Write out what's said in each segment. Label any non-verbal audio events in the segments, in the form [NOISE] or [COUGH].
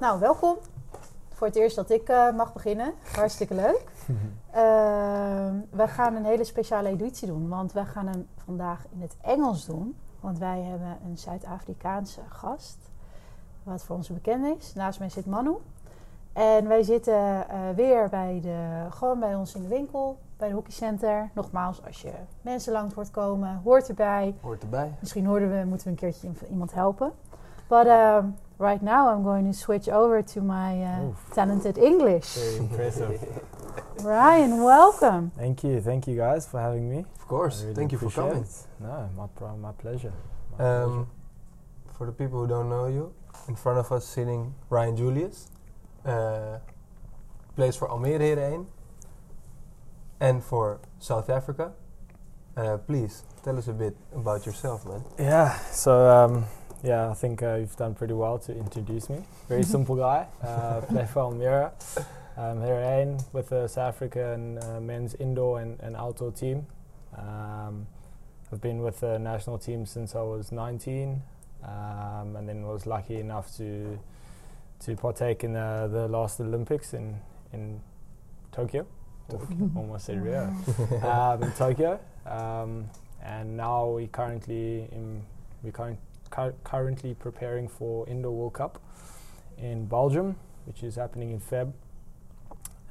Nou, welkom. Voor het eerst dat ik eh, mag beginnen. Hartstikke leuk. [LAUGHS] Ehm, we gaan een hele speciale editie doen, want wij gaan hem vandaag in het Engels doen. Want wij hebben een Zuid-Afrikaanse gast, wat voor ons bekend is. Naast mij zit Manu. En wij zitten eh, weer bij de, gewoon bij ons in de winkel, bij de hockeycenter. Nogmaals, als je mensen langs hoort komen, hoort erbij. Hoort erbij. Misschien hoorden we, moeten we een keertje iemand helpen. But um, right now I'm going to switch over to my uh, talented English. Very impressive. [LAUGHS] Ryan, welcome. thank you, thank you guys for having me. Of course. Really Thank you for appreciate coming. it. No, my pro- my pleasure. My Um, for the people who don't know you, in front of us sitting Ryan Julius, uh, plays for Almere Herenveen and for South Africa. Uh, please tell us a bit about yourself, man. yeah. So um, yeah, I think uh, you've done pretty well to introduce me. Very simple guy. Uh, play for Almere. Um, Herein with the South African uh, men's indoor and, and outdoor team. Um, I've been with the national team since I was 19, um, and then was lucky enough to to partake in the, the last Olympics in in Tokyo. Almost said Rio. um, in Tokyo, um, and now we currently in, we current, cur- currently preparing for Indoor World Cup in Belgium, which is happening in Feb.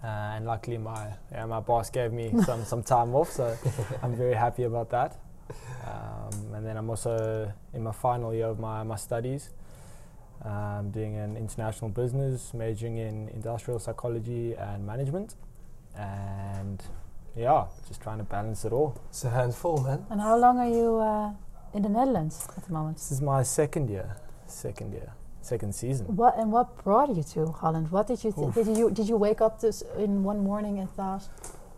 Uh, and luckily, my yeah, my boss gave me [LAUGHS] some some time off, so I'm very happy about that. Um, and then I'm also in my final year of my, my studies, um, doing an international business, majoring in industrial psychology and management, and yeah, just trying to balance it all. It's a handful, man. And how long are you uh, in the Netherlands at the moment? This is my second year, second year, second season. What and what brought you to Holland? What did you th- did you did you wake up this in one morning and thought,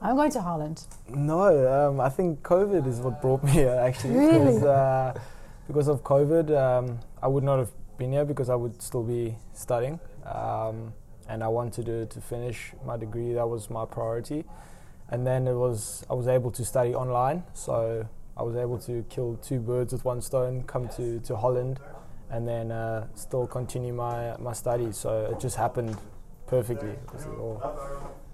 I'm going to Holland? No, um, I think COVID is what brought me here actually. Really? Because, uh, because of COVID, um, I would not have been here because I would still be studying. Um, and I wanted to, to finish my degree, that was my priority. And then it was, I was able to study online. So I was able to kill two birds with one stone, come to, to Holland, and then uh, still continue my, my studies. So it just happened perfectly.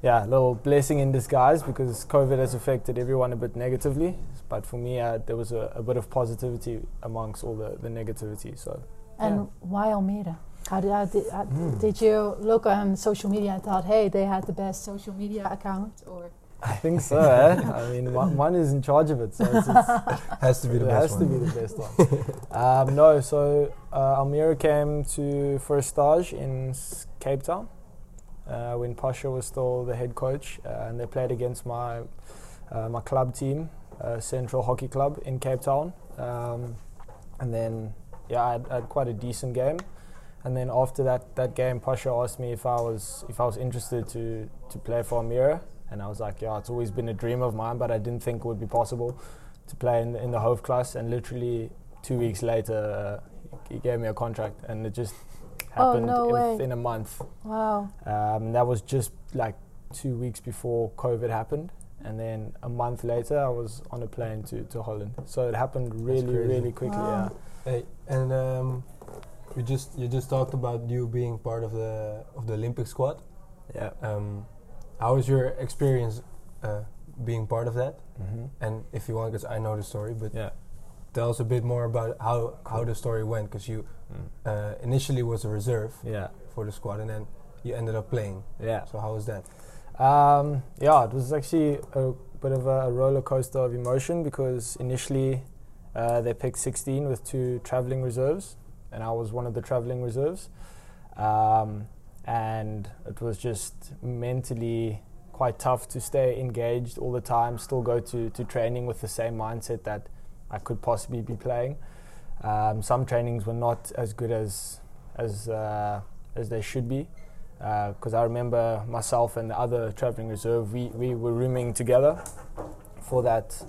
Yeah, a little blessing in disguise because COVID has affected everyone a bit negatively. But for me, uh, there was a, a bit of positivity amongst all the, the negativity. So And why Almere? How did, did, Hmm. did you look on social media and thought, hey, they had the best social media account? Or I think so. eh? I mean, one, one is in charge of it, so it's, it's, [LAUGHS] Has to be the it best has one. to be the best one. um, no, so uh, Almere came to for a stage in Cape Town uh, when Pasha was still the head coach, uh, and they played against my uh, my club team, uh, Central Hockey Club in Cape Town. Um, and then, yeah, I had, I had quite a decent game. And then after that, that game, Pasha asked me if I was if I was interested to to play for Almere, and I was like, yeah, it's always been a dream of mine, but I didn't think it would be possible to play in the, in the Hoofdklasse. And literally two weeks later, uh, he gave me a contract, and it just Oh, happened no in, way. within a month. wow, Um, that was just like two weeks before COVID happened. And then a month later, I was on a plane to, to Holland. So it happened really, really quickly. Wow. Hey, and um, you just you just talked about you being part of the of the Olympic squad. Yeah. Um, how was your experience uh, being part of that? yeah. hmm And if you want, because I know the story, but Yeah. tell us a bit more about how how the story went. Because you Mm. uh, initially was a reserve Yeah. for the squad, and then you ended up playing. Yeah. So how was that? Um, yeah, it was actually a bit of a roller coaster of emotion because initially uh, they picked 16 with two traveling reserves, and I was one of the traveling reserves. Um, and it was just mentally quite tough to stay engaged all the time, still go to, to training with the same mindset that I could possibly be playing. Um, some trainings were not as good as as uh, as they should be because I remember myself and the other traveling reserve, we, we were rooming together for that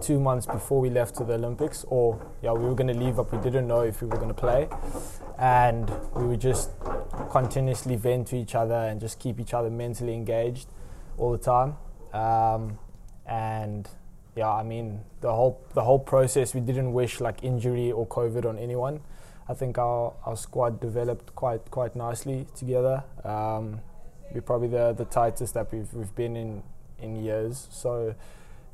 two months before we left to the Olympics. Or, yeah, we were going to leave, but we didn't know if we were going to play. And we were just continuously vent to each other and just keep each other mentally engaged all the time. Um, and yeah, I mean the whole the whole process. We didn't wish like injury or COVID on anyone. I think our, our squad developed quite quite nicely together. Um, we're probably the, the tightest that we've we've been in in years. So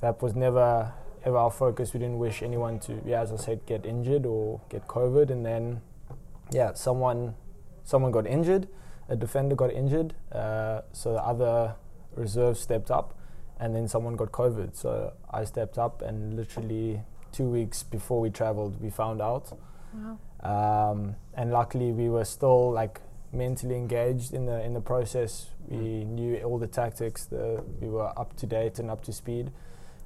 that was never ever our focus. We didn't wish anyone to, yeah, as I said, get injured or get COVID. And then, yeah, someone someone got injured, a defender got injured, uh, so the other reserve stepped up, and then someone got COVID. So I stepped up, and literally two weeks before we traveled, we found out. Wow. Um, and luckily, we were still like mentally engaged in the in the process. We knew all the tactics. The, we were up to date and up to speed.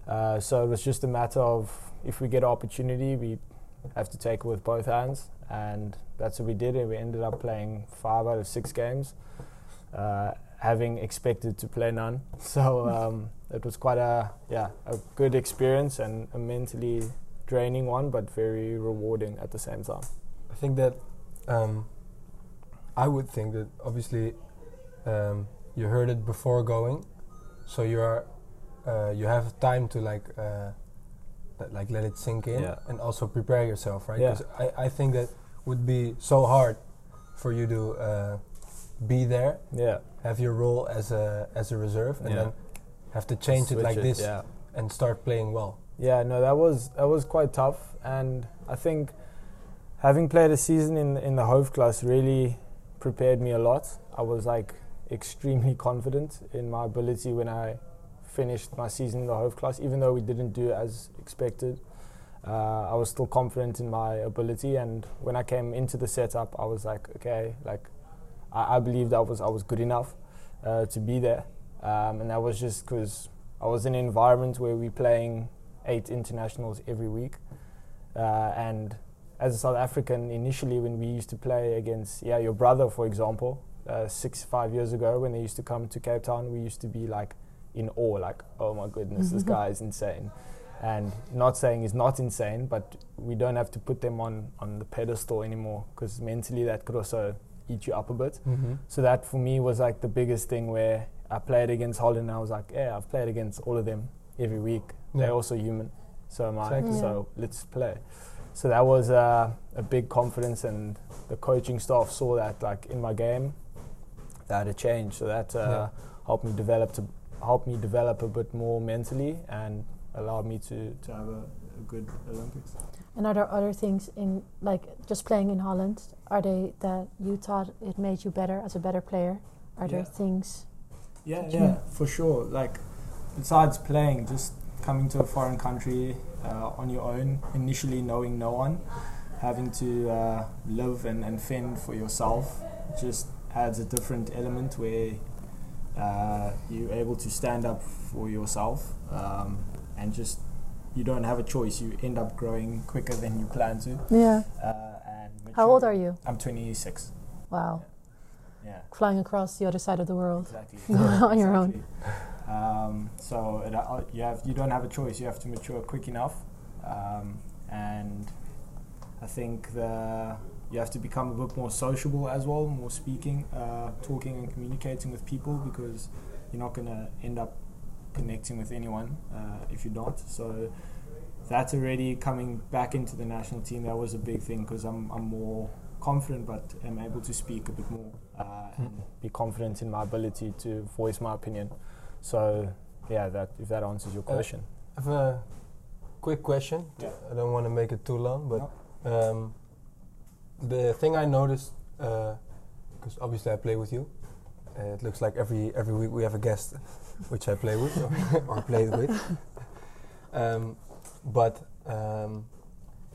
Uh, so it was just a matter of if we get an opportunity, we have to take it with both hands, and that's what we did. And we ended up playing five out of six games, uh, having expected to play none. [LAUGHS] So um, it was quite a yeah a good experience and a mentally draining one, but very rewarding at the same time. I think that um, I would think that obviously um, you heard it before going, so you are uh, you have time to like uh, like let it sink in Yeah. and also prepare yourself, right? Yeah. 'Cause I, I think that would be so hard for you to uh, be there, Yeah, have your role as a as a reserve, and Yeah. then have to change it Switch like this Yeah. and start playing well. Yeah, no, that was that was quite tough, and I think having played a season in in the Hoofdklasse really prepared me a lot. I was like extremely confident in my ability when I finished my season in the Hoofdklasse, even though we didn't do as expected. Uh, I was still confident in my ability, and when I came into the setup, I was like, okay, like I, I believed I was I was good enough uh, to be there, um, and that was just because I was in an environment where we're playing eight internationals every week. Uh, and as a South African, initially when we used to play against, yeah, your brother, for example, uh, six, five years ago, when they used to come to Cape Town, we used to be like in awe, like, oh my goodness, this [LAUGHS] guy is insane. And not saying he's not insane, but we don't have to put them on, on the pedestal anymore because mentally that could also eat you up a bit. Mm-hmm. So that for me was like the biggest thing where I played against Holland. And I was like, yeah, I've played against all of them every week. Yeah. They're also human, so am I. Exactly. So let's play. So that was uh, a big confidence, and the coaching staff saw that like in my game, that had changed. So that uh, Yeah. helped me develop to help me develop a bit more mentally and allowed me to, to have a, a good Olympics. And are there other things in, like just playing in Holland, are they that you thought it made you better as a better player? Are there things? Yeah, yeah, for sure. Like, besides playing, just coming to a foreign country uh, on your own, initially knowing no one, having to uh, live and, and fend for yourself, just adds a different element where uh, you're able to stand up for yourself um, and just you don't have a choice. You end up growing quicker than you plan to. Yeah. Uh, and How old are you? I'm 26. Wow. Yeah. Flying across the other side of the world. Exactly. [LAUGHS] On your own. Um, so it, uh, you have you don't have a choice. You have to mature quick enough, um, and I think the you have to become a bit more sociable as well, more speaking, uh, talking, and communicating with people because you're not going to end up connecting with anyone uh, if you don't. So that's already coming back into the national team. That was a big thing because I'm I'm more confident, but am able to speak a bit more uh, and be confident in my ability to voice my opinion. So yeah, that if that answers your Uh, question. I have a quick question. Yeah. I don't want to make it too long, but um, the thing I noticed, because obviously I play with you, uh, it looks like every every week we have a guest, [LAUGHS] which I play with or, [LAUGHS] or played with. Um, but um,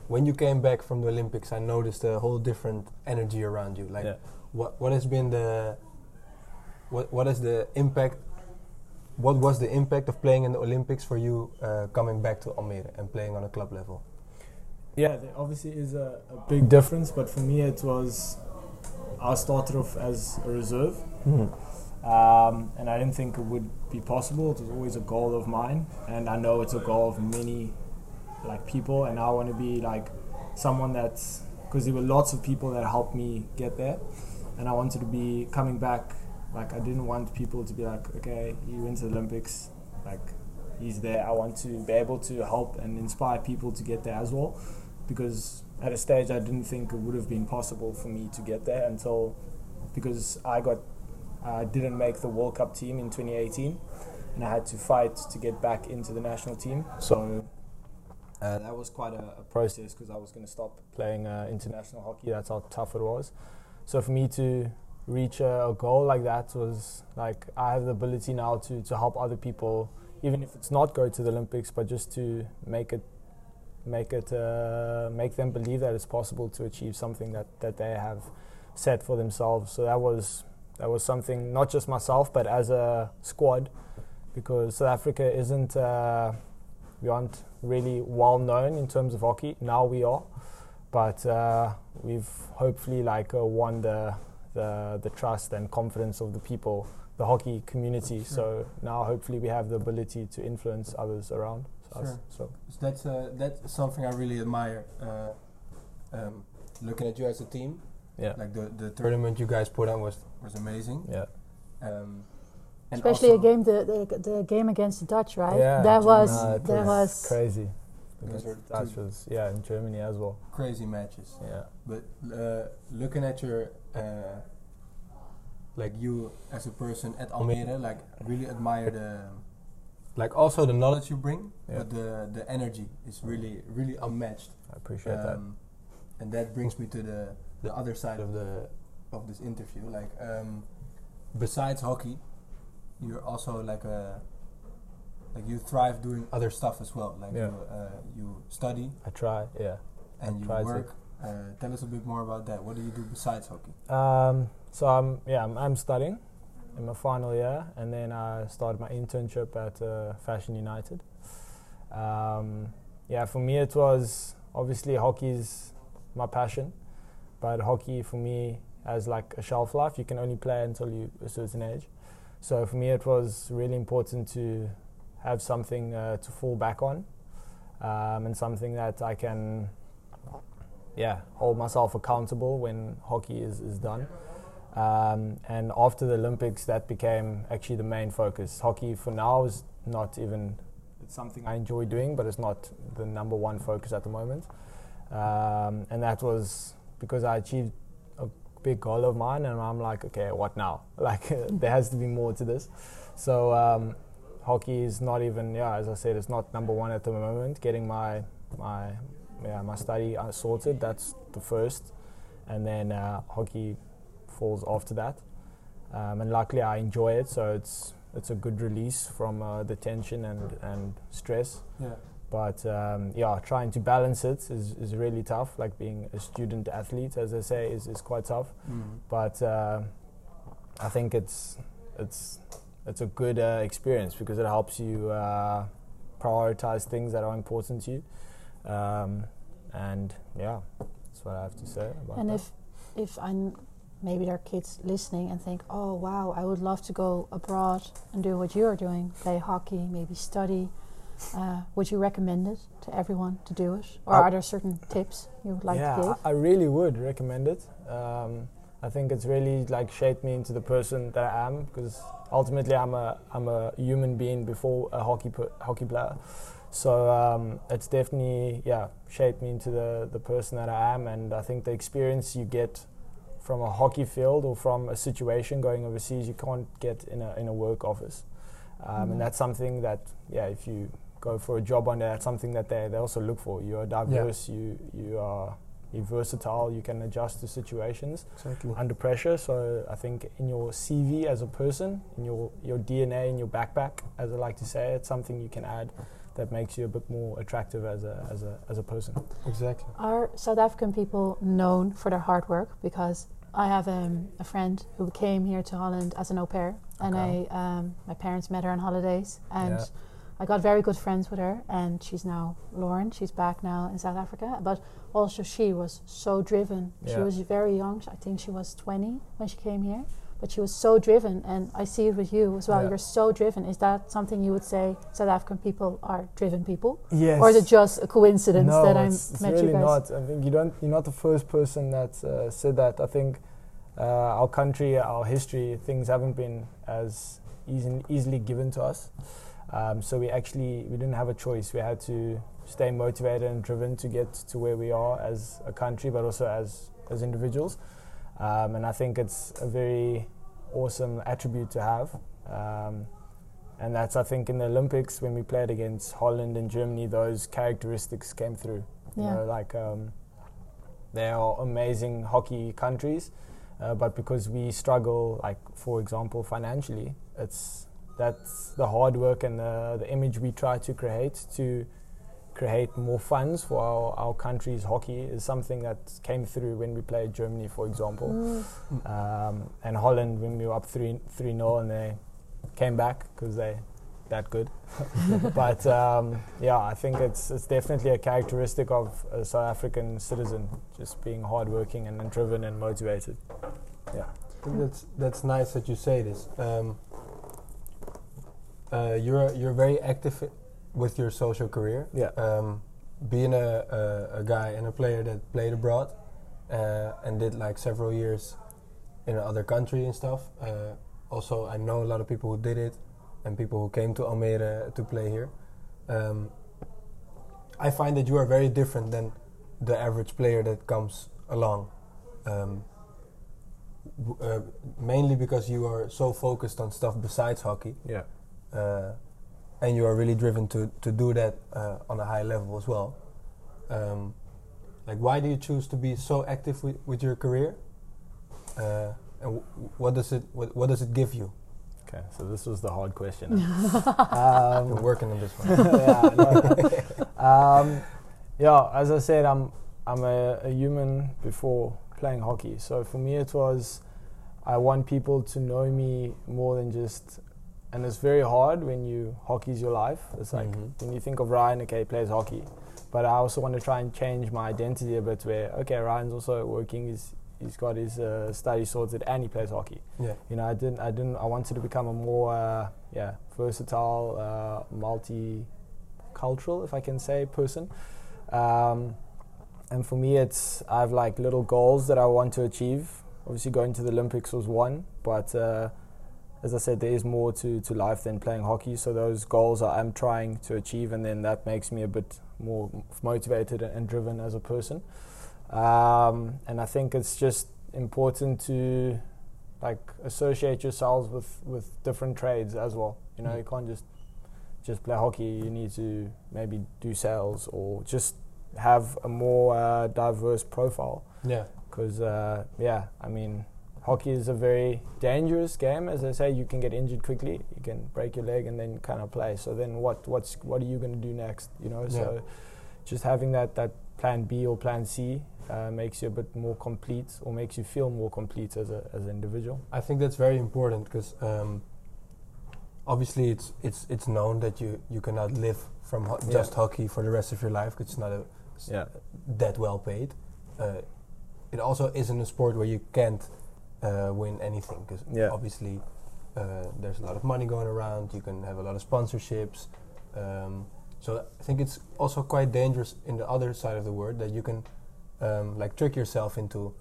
when you came back from the Olympics, I noticed a whole different energy around you. Like, yeah. what what has been the what what is the impact what was the impact of playing in the olympics for you uh, coming back to almere and playing on a club level Yeah, there obviously is a, a big difference, but for me it was I started off as a reserve, um, and I didn't think it would be possible. It was always a goal of mine, and I know it's a goal of many like people, and I want to be like someone that's because there were lots of people that helped me get there, and I wanted to be coming back. Like I didn't want people to be like, okay, you went to the Olympics, like he's there. I want to be able to help and inspire people to get there as well because at a stage I didn't think it would have been possible for me to get there until because I got I didn't make the World Cup team in 2018 and I had to fight to get back into the national team. So uh, that was quite a, a process because I was going to stop playing uh, international hockey. That's how tough it was. So for me to reach a, a, goal like that was like I have the ability now to, to help other people, even if it's not go to the Olympics, but just to make it make it uh, make them believe that it's possible to achieve something that, that they have set for themselves. So that was that was something not just myself but as a squad because South Africa isn't uh, we aren't really well known in terms of hockey. Now we are, but uh, we've hopefully like uh, won the, the the trust and confidence of the people, the hockey community. Sure. So now hopefully we have the ability to influence others around sure. us. So. so that's uh, that's something I really admire. Uh, um, looking at you as a team, yeah, like the the tournament you guys put on was was amazing. Yeah. Um, Especially a game, the, the, the game against the Dutch, right? Yeah, that was no, that was crazy. Because Dutch was yeah in Germany as well. Crazy matches. Yeah. But uh, looking at your uh, like you as a person at Almere, like really admire the like also the knowledge you bring, yeah. but the the energy is really really unmatched. I appreciate um, that. And that brings me to the the other side of the of this interview. Like um, besides hockey, you're also like a like you thrive doing other stuff as well. Like yeah. you, uh, you study. I try, yeah. And I you work. Uh, tell us a bit more about that. What do you do besides hockey? Um, so I'm yeah I'm, I'm, studying in my final year, and then I started my internship at uh, Fashion United. Um, yeah, for me it was obviously hockey's my passion, but hockey for me has like a shelf life. You can only play until you a certain age. So for me, it was really important to have something uh, to fall back on, um, and something that I can, yeah, hold myself accountable when hockey is is done. Um, and after the Olympics, that became actually the main focus. Hockey for now is not even it's something I enjoy doing, but it's not the number one focus at the moment. Um, and that was because I achieved a big goal of mine, and I'm like, okay, what now? [LAUGHS] Like, [LAUGHS] there has to be more to this. So, um, hockey is not even, yeah, as I said, it's not number one at the moment. Getting my my yeah my study uh, sorted, that's the first, and then uh, hockey falls after that. Um, and luckily, I enjoy it, so it's it's a good release from uh, the tension and and stress. Yeah. But um, yeah, trying to balance it is, is really tough. Like being a student athlete, as I say, is, is quite tough. Mm. But uh, I think it's it's it's a good uh, experience because it helps you uh, prioritize things that are important to you. Um, and yeah, that's what I have to say about it. and that. if if I'm maybe there are kids listening and think, oh wow, I would love to go abroad and do what you're doing, play hockey, maybe study. Uh, would you recommend it to everyone to do it, or are there certain tips you would like yeah, to give? I, I really would recommend it. Um, I think it's really like shaped me into the person that I am because ultimately I'm a I'm a human being before a hockey hockey player. So um, it's definitely yeah shaped me into the the person that I am, and I think the experience you get from a hockey field or from a situation going overseas you can't get in a in a work office, um, mm-hmm. and that's something that yeah if you go for a job on there. That's something that they, they also look for. You are diverse. Yeah. You you are you're versatile. You can adjust to situations exactly. under pressure. So I think in your CV as a person, in your your DNA, in your backpack, as I like to say, it's something you can add that makes you a bit more attractive as a as a as a person. Exactly. Are South African people known for their hard work? Because I have um, a friend who came here to Holland as an au pair, and I um, my parents met her on holidays and. Yeah I got very good friends with her, and she's now Lauren. She's back now in South Africa, but also she was so driven. Yeah. She was very young. I think she was 20 when she came here, but she was so driven, and I see it with you as well. Yeah. You're so driven. Is that something you would say South African people are driven people? Yes. Or is it just a coincidence no, that I it's met really you guys? not. I think you don't. You're not the first person that uh, said that. I think uh, our country, our history, things haven't been as easy, easily given to us. Um, so we actually we didn't have a choice. We had to stay motivated and driven to get to where we are as a country, but also as as individuals. Um, and I think it's a very awesome attribute to have. Um, and that's I think in the Olympics when we played against Holland and Germany, those characteristics came through. You Yeah. know, like um, they are amazing hockey countries, uh, but because we struggle, like for example, financially, it's that's the hard work and the, the image we try to create to create more funds for our, our country's hockey is something that came through when we played Germany, for example, Mm. um, and Holland when we were up three three 0 and they came back because they that good. [LAUGHS] but um, yeah, I think it's it's definitely a characteristic of a South African citizen, just being hardworking and, and driven and motivated. Yeah. That's that's nice that you say this. Um, uh, you're you're very active i- with your social career. Yeah. Um, being a, a a guy and a player that played abroad uh, and did like several years in another country and stuff. Uh, also, I know a lot of people who did it and people who came to Almere to play here. Um, I find that you are very different than the average player that comes along. Um, w- uh, mainly because you are so focused on stuff besides hockey, Yeah. uh, and you are really driven to to do that uh, on a high level as well. Um, like, why do you choose to be so active with, with your career? Uh, and w- what does it what, what does it give you? Okay, so this was the hard question. I've [LAUGHS] been um, working on this one. [LAUGHS] yeah, no. um, yeah, as I said, I'm I'm a, a human before playing hockey. So for me, it was I want people to know me more than just. And it's very hard when you hockey's your life. It's like Mhm. when you think of Ryan, okay, he plays hockey, but I also want to try and change my identity a bit. Where okay, Ryan's also working. He's he's got his uh, study sorted and he plays hockey Yeah. you know, I didn't, I didn't, I wanted to become a more, uh, yeah, versatile, uh, multi-cultural, if I can say, person. Um, and for me, it's I have like little goals that I want to achieve. Obviously, going to the Olympics was one, but uh, as I said, there is more to, to life than playing hockey. So those goals I am trying to achieve, and then that makes me a bit more motivated and driven as a person. Um, and I think it's just important to like associate yourselves with, with different trades as well. You know, Mm. you can't just just play hockey. You need to maybe do sales or just have a more uh, diverse profile. Yeah. Because uh, yeah, I mean, hockey is a very dangerous game. As I say, you can get injured quickly. You can break your leg and then kind of play. So then what? What's what are you going to do next? You know, so just having that that plan B or plan C uh, makes you a bit more complete or makes you feel more complete as a as an individual. I think that's very important because um, obviously it's it's it's known that you you cannot live from ho- Yeah. just hockey for the rest of your life 'cause it's not a s- Yeah. that well paid. Uh, it also isn't a sport where you can't uh, win anything because Yeah. obviously uh, there's a lot of money going around. You can have a lot of sponsorships. Um, so I think it's also quite dangerous in the other side of the word that you can um, like trick yourself into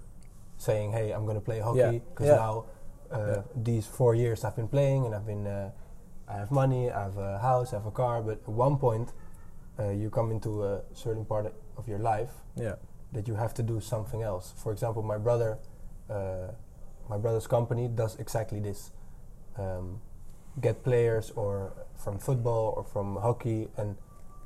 saying, "Hey, I'm going to play hockey Yeah. because Yeah. now uh, Yeah. these four years I've been playing and I've been uh, I have money, I have a house, I have a car." But at one point, uh, you come into a certain part of your life Yeah. that you have to do something else. For example, my brother, uh, my brother's company does exactly this: um, get players or from football or from hockey and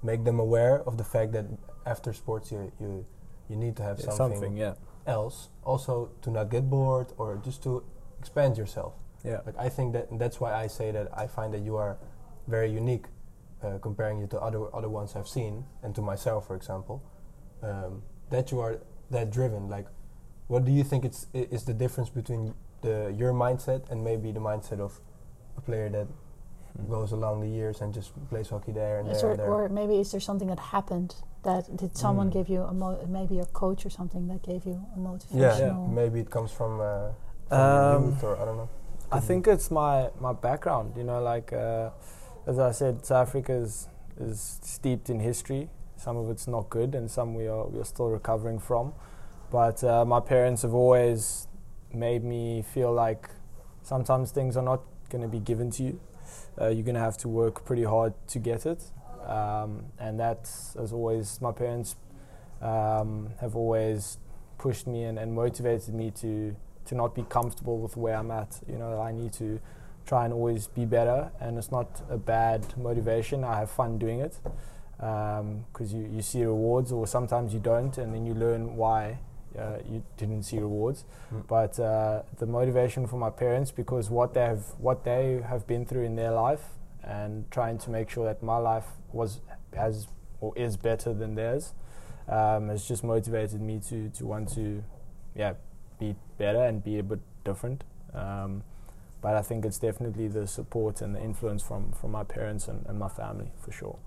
make them aware of the fact that after sports you you you need to have Yeah, something, yeah. else. Also, to not get bored or just to expand yourself. Yeah. Like I think that that's why I say that I find that you are very unique, uh, comparing you to other other ones I've seen and to myself, for example. Um, that you are that driven. Like, what do you think it's is the difference between the your mindset and maybe the mindset of a player that Mm. goes along the years and just plays hockey there and Is there, there, and there? or maybe is there something that happened that did someone Mm. give you a mo- maybe a coach or something that gave you a yeah, motivational? maybe it comes from, uh, from Um, youth or I don't know. I think it's my, my background. You know, like uh, as I said, South Africa is, is steeped in history. Some of it's not good, and some we are we are still recovering from. But uh, my parents have always made me feel like sometimes things are not going to be given to you. Uh, you're going to have to work pretty hard to get it. Um, and that's, as always, my parents um, have always pushed me and, and motivated me to, to not be comfortable with where I'm at. You know, I need to try and always be better, and it's not a bad motivation. I have fun doing it because um, you, you see rewards, or sometimes you don't, and then you learn why uh, you didn't see rewards. Mm. But uh, the motivation for my parents, because what they have what they have been through in their life, and trying to make sure that my life was as or is better than theirs, um, has just motivated me to to want to, yeah, be better and be a bit different. Um, but I think it's definitely the support and the influence from, from my parents and, and my family for sure.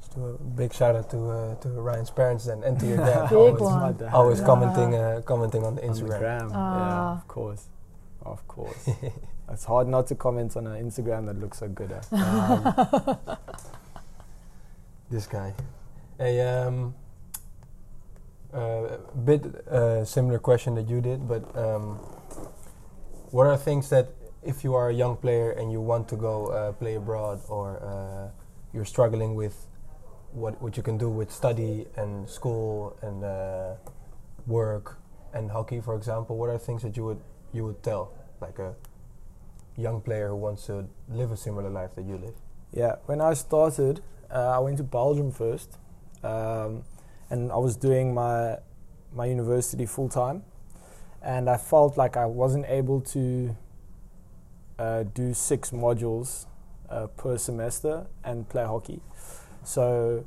Just a big shout out to uh, to Ryan's parents and, and to your dad. [LAUGHS] Big always one. Dad. always Yeah. commenting uh, commenting on the On the Instagram. gram. Ah. Yeah, of course. Of course. [LAUGHS] it's hard not to comment on an Instagram that looks so good. eh? Um, [LAUGHS] this guy. A um, uh, bit uh, similar question that you did, but um, what are things that if you are a young player and you want to go uh, play abroad, or uh, you're struggling with what what you can do with study and school and uh, work and hockey, for example, what are things that you would you would tell like a young player who wants to live a similar life that you live? Yeah, when I started, uh, I went to Belgium first, um, and I was doing my my university full time, and I felt like I wasn't able to uh, do six modules uh, per semester and play hockey. So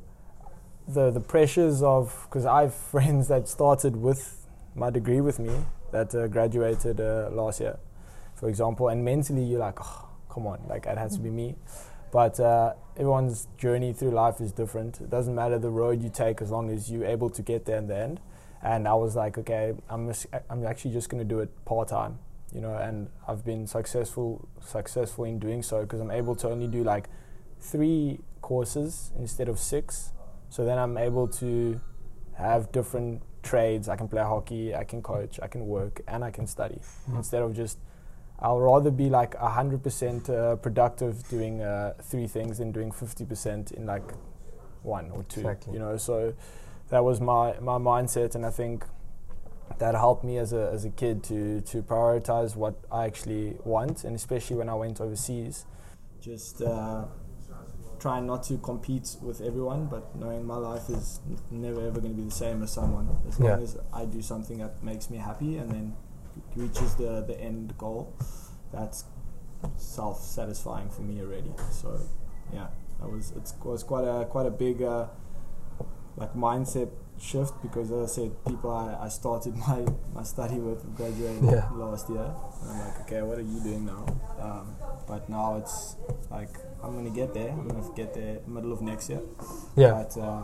the the pressures of because I have [LAUGHS] friends that started with my degree with me that uh, graduated uh, last year, for example, and mentally you're like, oh, come on, like it has to be me. But uh, everyone's journey through life is different. It doesn't matter the road you take as long as you're able to get there in the end. And I was like, okay, I'm just, I'm actually just going to do it part time, you know. And I've been successful successful in doing so because I'm able to only do like three courses instead of six. So then I'm able to have different trades. I can play hockey, I can coach, I can work, and I can study instead of just I'll rather be like 100% uh, productive doing uh, three things than doing 50% in like one or two. Exactly. You know, so that was my, my mindset, and I think that helped me as a, as a kid to, to prioritize what I actually want, and especially when I went overseas. Just uh, trying not to compete with everyone, but knowing my life is n- never ever going to be the same as someone. As Yeah. long as I do something that makes me happy and then reaches the, the end goal, that's self satisfying for me already. So yeah, that was it was quite a quite a big uh, like mindset shift because as I said, people I, I started [LAUGHS] my, my study with graduated Yeah. last year. And I'm like, okay, what are you doing now? Um, but now it's like I'm gonna get there. I'm gonna get there middle of next year. Yeah. But uh,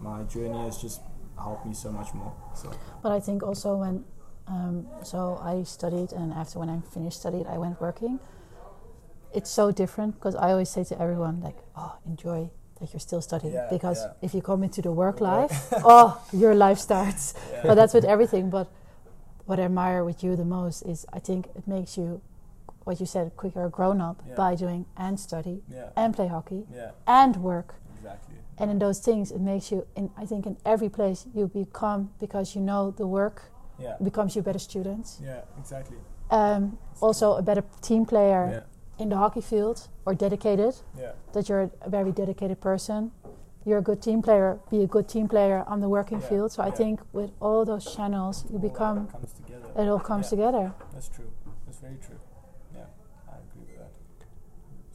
my journey has just helped me so much more. So But I think also when, um, so I studied, and after when I finished studied, I went working. It's so different because I always say to everyone, like, oh, enjoy that you're still studying. Yeah, because yeah. if you come into the work life, [LAUGHS] oh, your life starts. But that's with everything. But what I admire with you the most is I think it makes you, what you said, quicker grown up Yeah. by doing and study yeah, and play hockey yeah, and work. exactly. And in those things, it makes you, in, I think, in every place you become, because you know the work becomes you better students. yeah, exactly. Um, also, a better team player in the hockey field or dedicated, yeah, that you're a very dedicated person. You're a good team player, be a good team player on the working field. So I think with all those channels, you All become, it all comes together. That's true. That's very true. Yeah, I agree with that.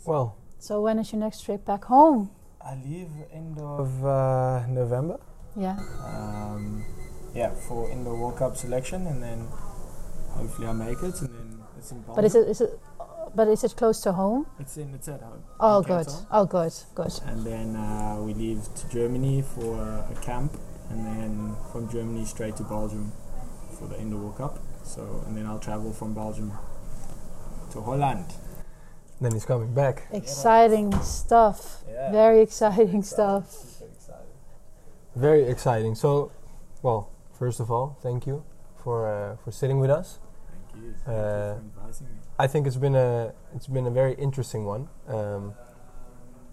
Well, So when is your next trip back home? I leave end of uh, November. Yeah. Um, yeah, for in the World Cup selection, and then hopefully I make it, and then it's in. But is it, is it, but is it close to home? It's in. It's at home. Oh, good. Oh, good. Good. And then uh, we leave to Germany for a camp, and then from Germany straight to Belgium for the Indoor World Cup. So, and then I'll travel from Belgium to Holland. Then he's coming back. Exciting stuff. Yeah. Very exciting stuff. Super excited. Very exciting. So, well, first of all, thank you for uh, for sitting with us. Thank you. Uh, you for me. I think it's been a it's been a very interesting one. Um,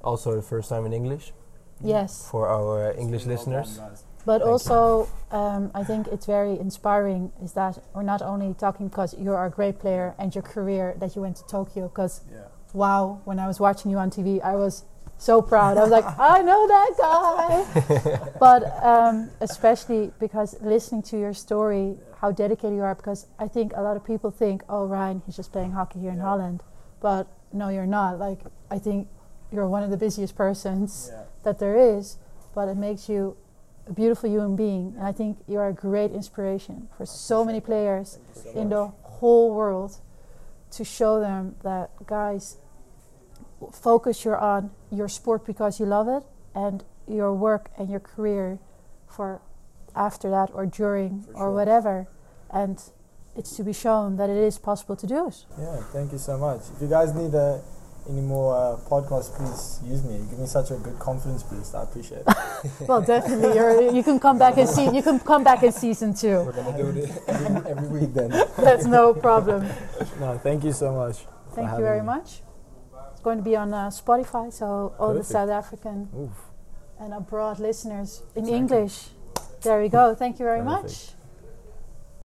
also, the first time in English Yes. for our uh, English Well listeners. But Thank also, um, I think it's very inspiring is that we're not only talking because you're a great player and your career that you went to Tokyo. Because Yeah. Wow, when I was watching you on TV, I was so proud. I was like, [LAUGHS] I know that guy. but um, especially because listening to your story, how dedicated you are. Because I think a lot of people think, oh, Ryan, he's just playing hockey here in Holland. But no, you're not. Like I think you're one of the busiest persons Yeah. that there is, but it makes you a beautiful human being. And I think you're a great inspiration for so many players so in much. the whole world to show them that, guys, focus your on your sport because you love it and your work and your career for after that or during For or sure. whatever. And it's to be shown that it is possible to do it. Yeah, thank you so much. If you guys need uh, any more uh, podcasts, please use me. You give me such a good confidence boost. I appreciate it. [LAUGHS] well, definitely, you're, you can come back and see. You can come back in season two. We're gonna do it every, every week then. [LAUGHS] That's no problem. No, thank you so much. Thank you very me. much. It's going to be on uh, Spotify, so all the South African Oof. and abroad listeners in Exactly. English. There we go. Thank you very Perfect. much.